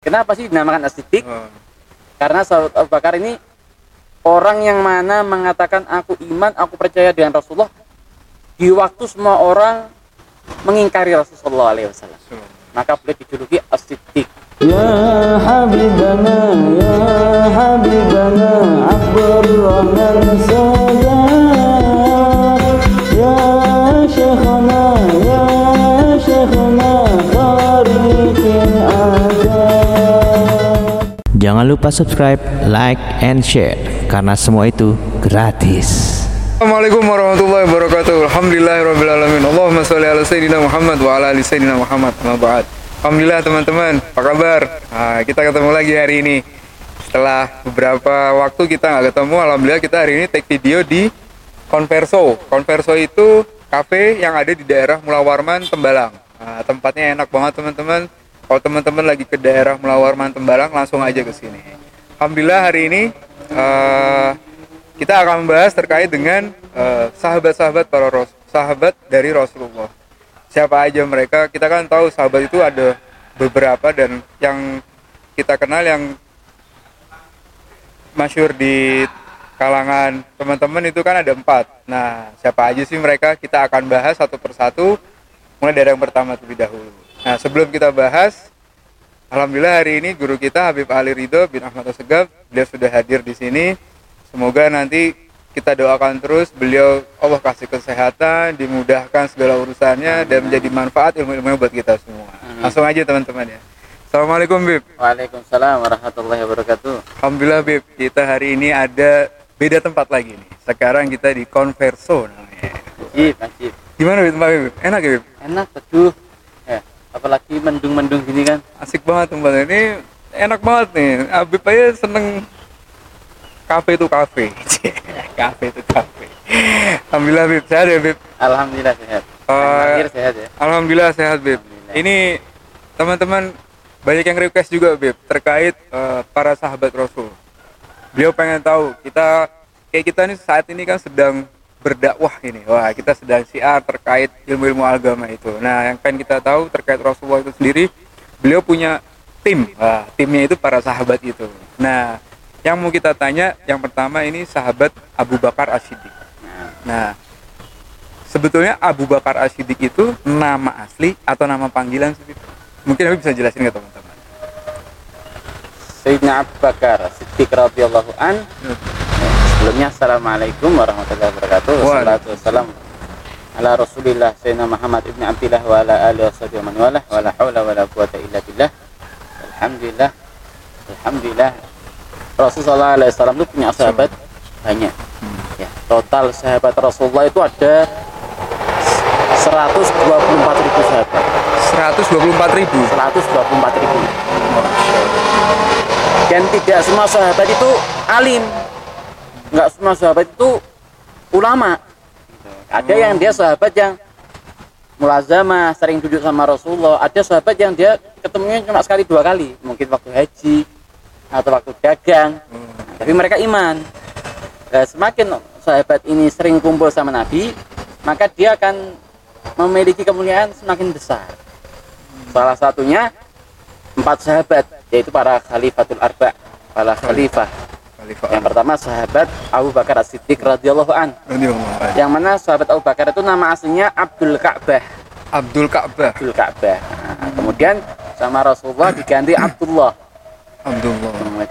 Kenapa sih dinamakan asidik? Hmm. Karena sahabat Abu Bakar ini orang yang mana mengatakan aku iman, aku percaya dengan Rasulullah di waktu semua orang mengingkari Rasulullah alaihi wasallam. Hmm. Maka boleh dijuluki asidik. Ya habibana ya habibana lupa subscribe, like, and share karena semua itu gratis. Assalamualaikum warahmatullahi wabarakatuh. Alhamdulillahirrahmanirrahim. Allahumma sholli ala sayyidina Muhammad wa ala ali sayyidina Muhammad. Amma ba'd. Alhamdulillah teman-teman, apa kabar? Nah, kita ketemu lagi hari ini. Setelah beberapa waktu kita nggak ketemu, alhamdulillah kita hari ini take video di Converso. Converso itu cafe yang ada di daerah Mulawarman, Tembalang. Nah, tempatnya enak banget teman-teman. Kalau teman-teman lagi ke daerah Mulawarman, Tembalang, langsung aja ke sini. Alhamdulillah hari ini eh, kita akan membahas terkait dengan eh, sahabat-sahabat para ros sahabat dari Rasulullah. Siapa aja mereka? Kita kan tahu sahabat itu ada beberapa dan yang kita kenal yang masyur di kalangan teman-teman itu kan ada empat. Nah, siapa aja sih mereka? Kita akan bahas satu persatu, mulai dari yang pertama terlebih dahulu. Nah, sebelum kita bahas, Alhamdulillah hari ini guru kita Habib Ali Ridho bin Ahmad Assegaf, beliau sudah hadir di sini. Semoga nanti kita doakan terus beliau Allah kasih kesehatan, dimudahkan segala urusannya dan menjadi manfaat ilmu-ilmunya buat kita semua. Langsung aja teman-teman ya. Assalamualaikum Bib. Waalaikumsalam warahmatullahi wabarakatuh. Alhamdulillah Bib, kita hari ini ada beda tempat lagi nih. Sekarang kita di Converso namanya. Najib. Gimana Bib tempatnya Bib? Enak ya Bib? Enak teduh. Apalagi mendung-mendung gini kan. Asik banget tempatnya. Ini enak banget nih. Habib aja seneng kafe itu kafe. kafe itu kafe. Alhamdulillah Bib, sehat ya Bib? Alhamdulillah sehat. Eh, Akhir sehat ya. Alhamdulillah sehat Bib. Alhamdulillah. Ini teman-teman banyak yang request juga Bib terkait eh, para sahabat Rasul. Beliau pengen tahu kita kayak kita nih saat ini kan sedang berdakwah ini. Wah, kita sedang siar terkait ilmu-ilmu agama itu. Nah, yang pengen kita tahu terkait Rasulullah itu sendiri, beliau punya tim. Wah, timnya itu para sahabat itu. Nah, yang mau kita tanya yang pertama ini sahabat Abu Bakar As-Siddiq. Nah, sebetulnya Abu Bakar As-Siddiq itu nama asli atau nama panggilan? Bib? Mungkin Habib bisa jelasin ke teman-teman. Sayyidina Abu Bakar Siddiq radhiyallahu an. Sebelumnya Assalamualaikum warahmatullahi wabarakatuh. Wassalatu wassalam ala Rasulillah Sayyidina Muhammad ibn Abdillah wa ala alihi wa man walah wa la haula wa la quwata illa billah. Alhamdulillah. Alhamdulillah. Rasulullah alaihi wasallam itu punya sahabat banyak. Ya, total sahabat Rasulullah itu ada 124 ribu sahabat. 124 ribu. 124 ribu dan tidak semua sahabat itu alim nggak semua sahabat itu ulama. Ada yang dia sahabat yang mulazamah sering duduk sama Rasulullah. Ada sahabat yang dia ketemunya cuma sekali dua kali. Mungkin waktu haji atau waktu dagang. Tapi mereka iman. Nah, semakin sahabat ini sering kumpul sama Nabi maka dia akan memiliki kemuliaan semakin besar. Salah satunya empat sahabat yaitu para khalifatul arba para khalifah Khalifah. yang pertama sahabat Abu Bakar As-Siddiq radhiyallahu an yang mana sahabat Abu Bakar itu nama aslinya Abdul Ka'bah Abdul Ka'bah. Abdul Ka'bah Nah, kemudian sama Rasulullah diganti Abdullah Abdullah.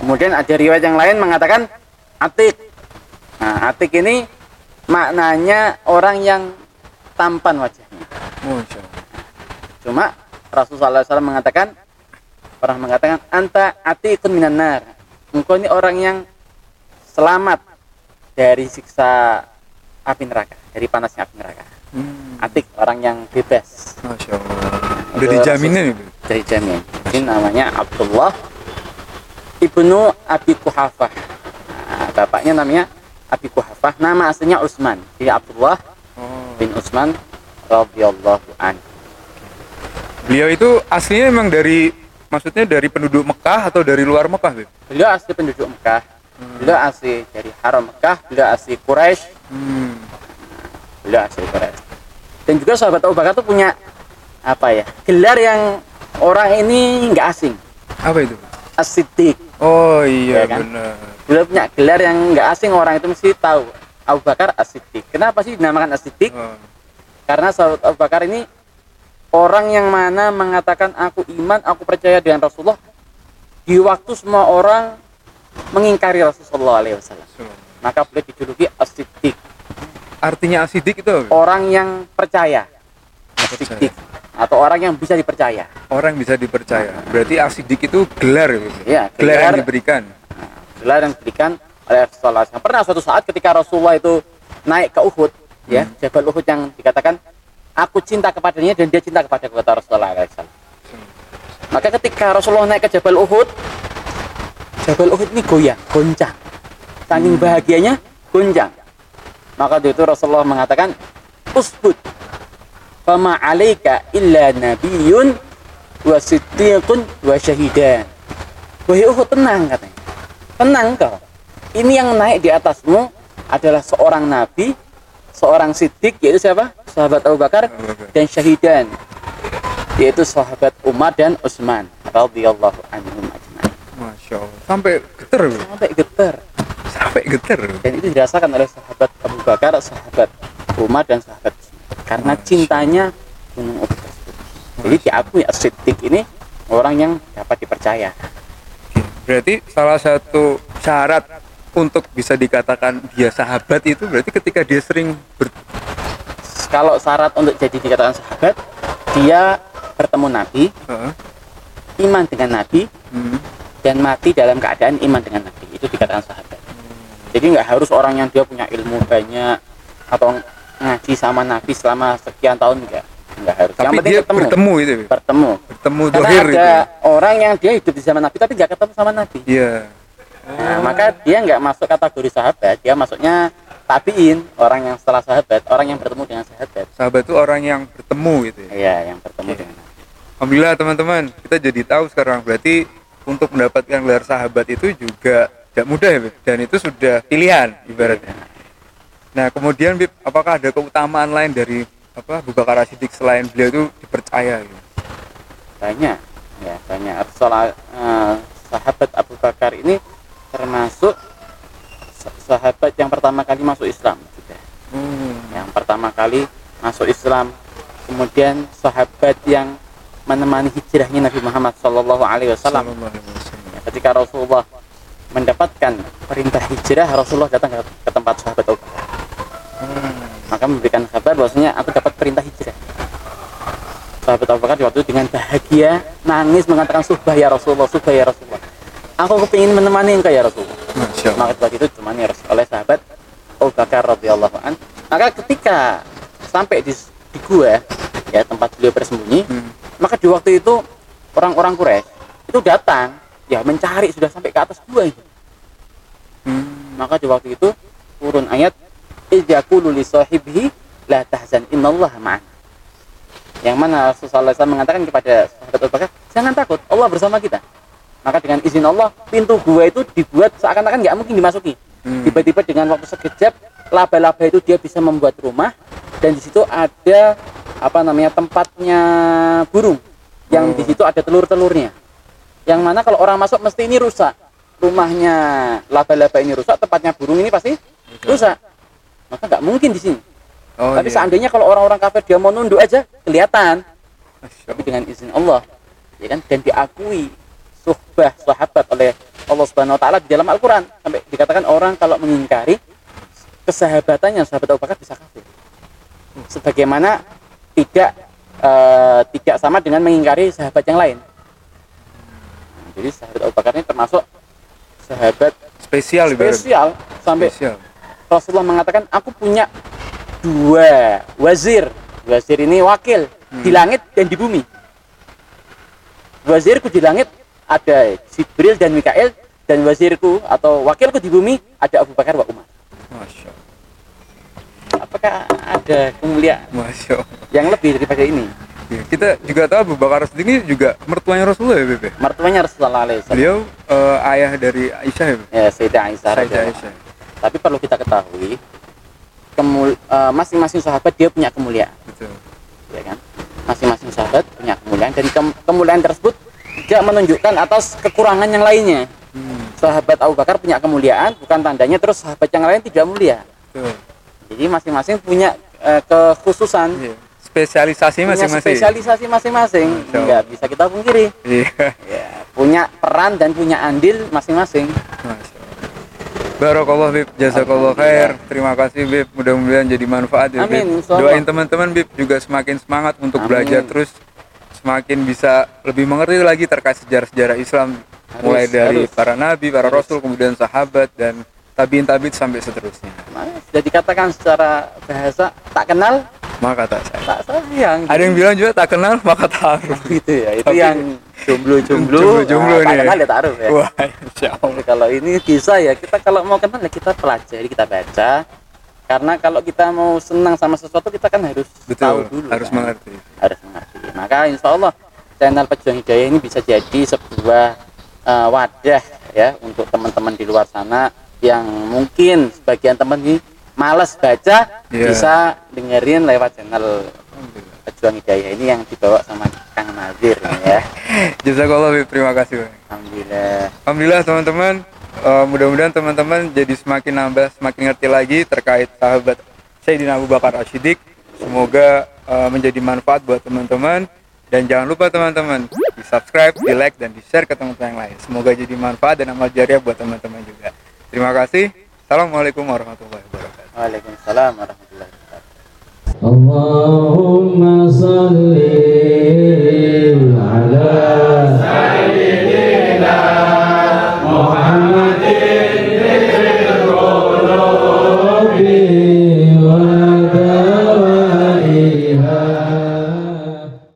kemudian ada riwayat yang lain mengatakan Atik nah Atik ini maknanya orang yang tampan wajahnya. Cuma Rasulullah SAW mengatakan pernah mengatakan anta atiqun minan nar. Engkau ini orang yang selamat dari siksa api neraka, dari panasnya api neraka. Hmm, Atik orang yang bebas Masya Allah. Udah dijaminin Bib? dari jamin. Ini namanya Abdullah ibnu Abi Kuhafah. Nah, bapaknya namanya Abi Kuhafah. Nama aslinya Utsman. Jadi Abdullah Oh. bin Utsman radhiyallahu anhu. Beliau itu aslinya emang dari maksudnya dari penduduk Mekah atau dari luar Mekah, Bib? Beliau asli penduduk Mekah. Beliau asli dari Haram Mekah. Beliau asli Quraisy. Hmm. Beliau asli Quraisy. Dan juga sahabat Abu Bakar itu punya apa ya gelar yang orang ini nggak asing. Apa itu? As-Siddiq. Oh iya Ya kan? benar. Beliau punya gelar yang nggak asing orang itu mesti tahu. Abu Bakar As-Siddiq. Kenapa sih dinamakan As-Siddiq? Oh, Karena sahabat Abu Bakar ini orang yang mana mengatakan aku iman, aku percaya dengan Rasulullah di waktu semua orang mengingkari Rasulullah alaihi wasallam. Maka beliau dijuluki As-Siddiq, Artinya asidik itu apa? orang yang percaya. As-Siddiq atau orang yang bisa dipercaya. Orang bisa dipercaya. Berarti asidik itu gelar ya, Beb? Ya, Gelar yang gelar- diberikan. gelar yang diberikan oleh Rasulullah. Pernah suatu saat ketika Rasulullah itu naik ke Uhud, ya, Jabal Uhud yang dikatakan aku cinta kepadanya dan dia cinta kepada kata Rasulullah SAW. Maka ketika Rasulullah naik ke Jabal Uhud, Jabal Uhud ini goyang, goncang. Saking bahagianya, goncang. Maka itu Rasulullah mengatakan, Usbud, fama alaika illa nabiyun wa siddiqun wa syahidan. Wahai Uhud tenang katanya. Tenang kau. Ini yang naik di atasmu adalah seorang nabi, seorang siddiq yaitu siapa? Sahabat Abu Bakar dan syahidan yaitu sahabat Umar dan Utsman radhiyallahu anhum ajma'in. Masya Allah. Sampai geter. Sampai getar Sampai geter. dan itu dirasakan oleh sahabat Abu Bakar, sahabat Umar dan sahabat karena cintanya gunung Uhud tersebut. Jadi diakui as-siddiq ini orang yang dapat dipercaya. Berarti salah satu syarat untuk bisa dikatakan dia sahabat itu berarti ketika dia sering ber, Kalau syarat untuk jadi dikatakan sahabat, dia bertemu Nabi, Heeh. iman dengan Nabi, Hmm. dan mati dalam keadaan iman dengan Nabi. Itu dikatakan sahabat. Jadi nggak harus orang yang dia punya ilmu banyak atau ngaji sama Nabi selama sekian tahun enggak. Nggak harus. Tapi yang penting dia ketemu. bertemu itu, Beb. Bertemu. bertemu Karena ada itu. ya? orang yang dia hidup di zaman Nabi tapi nggak ketemu sama Nabi. Iya. Nah, maka dia nggak masuk kategori sahabat, dia masuknya tabiin, orang yang setelah sahabat, orang yang bertemu dengan sahabat. Sahabat itu orang yang bertemu gitu ya. Iya, yang bertemu Iya. dengan. Alhamdulillah teman-teman, kita jadi tahu sekarang berarti untuk mendapatkan gelar sahabat itu juga tidak mudah ya, dan itu sudah pilihan ibaratnya. Nah, kemudian Bib, apakah ada keutamaan lain dari apa Abu Bakar Siddiq selain beliau itu dipercaya gitu? banyak ya banyak Rasulullah eh, sahabat Abu Bakar ini termasuk sa- sahabat yang pertama kali masuk Islam juga. Hmm. yang pertama kali masuk Islam kemudian sahabat yang menemani hijrahnya Nabi Muhammad Shallallahu Alaihi Wasallam Sallallahu alaihi wasallam. Ya, ketika Rasulullah mendapatkan perintah hijrah Rasulullah datang ke, ke tempat sahabat Abu Bakar Hmm. maka memberikan kabar bahwasanya aku dapat perintah hijrah sahabat Abu Bakar waktu itu dengan bahagia nangis mengatakan subah ya Rasulullah subah ya Rasulullah aku kepingin menemani engkau ya Rasulullah Allah. maka setelah itu ditemani Rasul- oleh sahabat Abu Bakar radhiyallahu an maka ketika sampai di, di gua ya tempat beliau bersembunyi Hmm. maka di waktu itu orang-orang Quraisy itu datang ya mencari sudah sampai ke atas gua itu Hmm. maka di waktu itu turun ayat idzaqulu li sahibihi la tahzan innallaha ma'an yang mana Rasulullah SAW mengatakan kepada sahabat Abu Bakar jangan takut Allah bersama kita maka dengan izin Allah pintu gua itu dibuat seakan-akan nggak mungkin dimasuki. Hmm. tiba-tiba dengan waktu sekejap laba-laba itu dia bisa membuat rumah dan di situ ada apa namanya tempatnya burung. Yang di Oh. situ ada telur-telurnya. Yang mana kalau orang masuk mesti ini rusak. Rumahnya laba-laba ini rusak tempatnya burung ini pasti rusak. maka nggak mungkin di sini. Oh, tapi iya. seandainya kalau orang-orang kafir dia mau nunduk aja kelihatan. Tapi dengan izin Allah ya kan? Dan diakui suhbah sahabat oleh Allah Subhanahu wa taala di dalam Al-Qur'an. Sampai dikatakan orang kalau mengingkari kesahabatannya sahabat Abu Bakar bisa kafir. Sebagaimana tidak eh, tidak sama dengan mengingkari sahabat yang lain. Nah, jadi sahabat Abu Bakar ini termasuk sahabat spesial spesial. Sampai Spesial. Rasulullah mengatakan aku punya dua wazir. Wazir ini wakil di langit dan di bumi. Wazirku di langit ada Jibril dan Mikael dan wazirku atau wakilku di bumi ada Abu Bakar wa Umar Masya Allah. apakah ada kemuliaan Masya Allah. yang lebih daripada ini Ya, kita juga tahu Abu Bakar ini juga mertuanya Rasulullah ya Bebe. mertuanya Rasulullah SAW Beliau eh, ayah dari Aisyah ya Bebe. ya Sayyidah Aisyah Sayyidah Aisyah. tapi perlu kita ketahui kemul- eh, masing-masing sahabat dia punya kemuliaan Betul. ya kan masing-masing sahabat punya kemuliaan dan ke- kemuliaan tersebut tidak menunjukkan atas kekurangan yang lainnya. Hmm, Sahabat Abu Bakar punya kemuliaan, bukan tandanya terus sahabat yang lain tidak mulia. betul. Jadi masing-masing punya eh, kekhususan, Iya. Spesialisasi masing-masing. spesialisasi masing-masing. Allah. Nggak bisa kita pungkiri. Iya. Ya, punya peran dan punya andil masing-masing. Masya Allah. Barakallah Bib, jazakallah khair. Terima kasih Bib, mudah-mudahan jadi manfaat ya Amin, Bib. Doain teman-teman Bib juga semakin semangat untuk Amin. belajar terus semakin bisa lebih mengerti lagi terkait sejarah-sejarah Islam Harus, mulai dari harus. para nabi, para Harus. rasul, kemudian sahabat dan tabiin tabiin sampai seterusnya. Nah, sudah dikatakan secara bahasa tak kenal Maka tak saya. tak sayang. Ada yang bilang juga tak kenal maka taruh. gitu ya. Itu Tapi- yang jomblo-jomblo. Jomblo-jomblo nah, tak nih ya. kenal ya taruh ya. Wah, insya Allah. Tapi kalau ini bisa ya kita kalau mau kenal ya kita pelajari kita baca karena kalau kita mau senang sama sesuatu kita kan harus tahu Betul, dulu harus kan. mengerti. harus mengerti maka insya Allah channel pejuang hidayah ini bisa jadi sebuah eh, wadah ya untuk teman-teman di luar sana yang mungkin sebagian teman ini malas baca Iya. bisa dengerin lewat channel pejuang hidayah ini yang dibawa sama Kang Nazir ya Jazakallah terima kasih. Alhamdulillah Alhamdulillah teman-teman, Eh, mudah-mudahan teman-teman jadi semakin nambah, semakin ngerti lagi terkait sahabat Sayyidina Abu Bakar Ashidik. Semoga uh, menjadi manfaat buat teman-teman. Dan jangan lupa teman-teman di subscribe, di like, dan di share ke teman-teman yang lain. Semoga jadi manfaat dan amal jariah buat teman-teman juga. Terima kasih. Assalamualaikum warahmatullahi wabarakatuh. Waalaikumsalam warahmatullahi wabarakatuh. Allahumma salli ala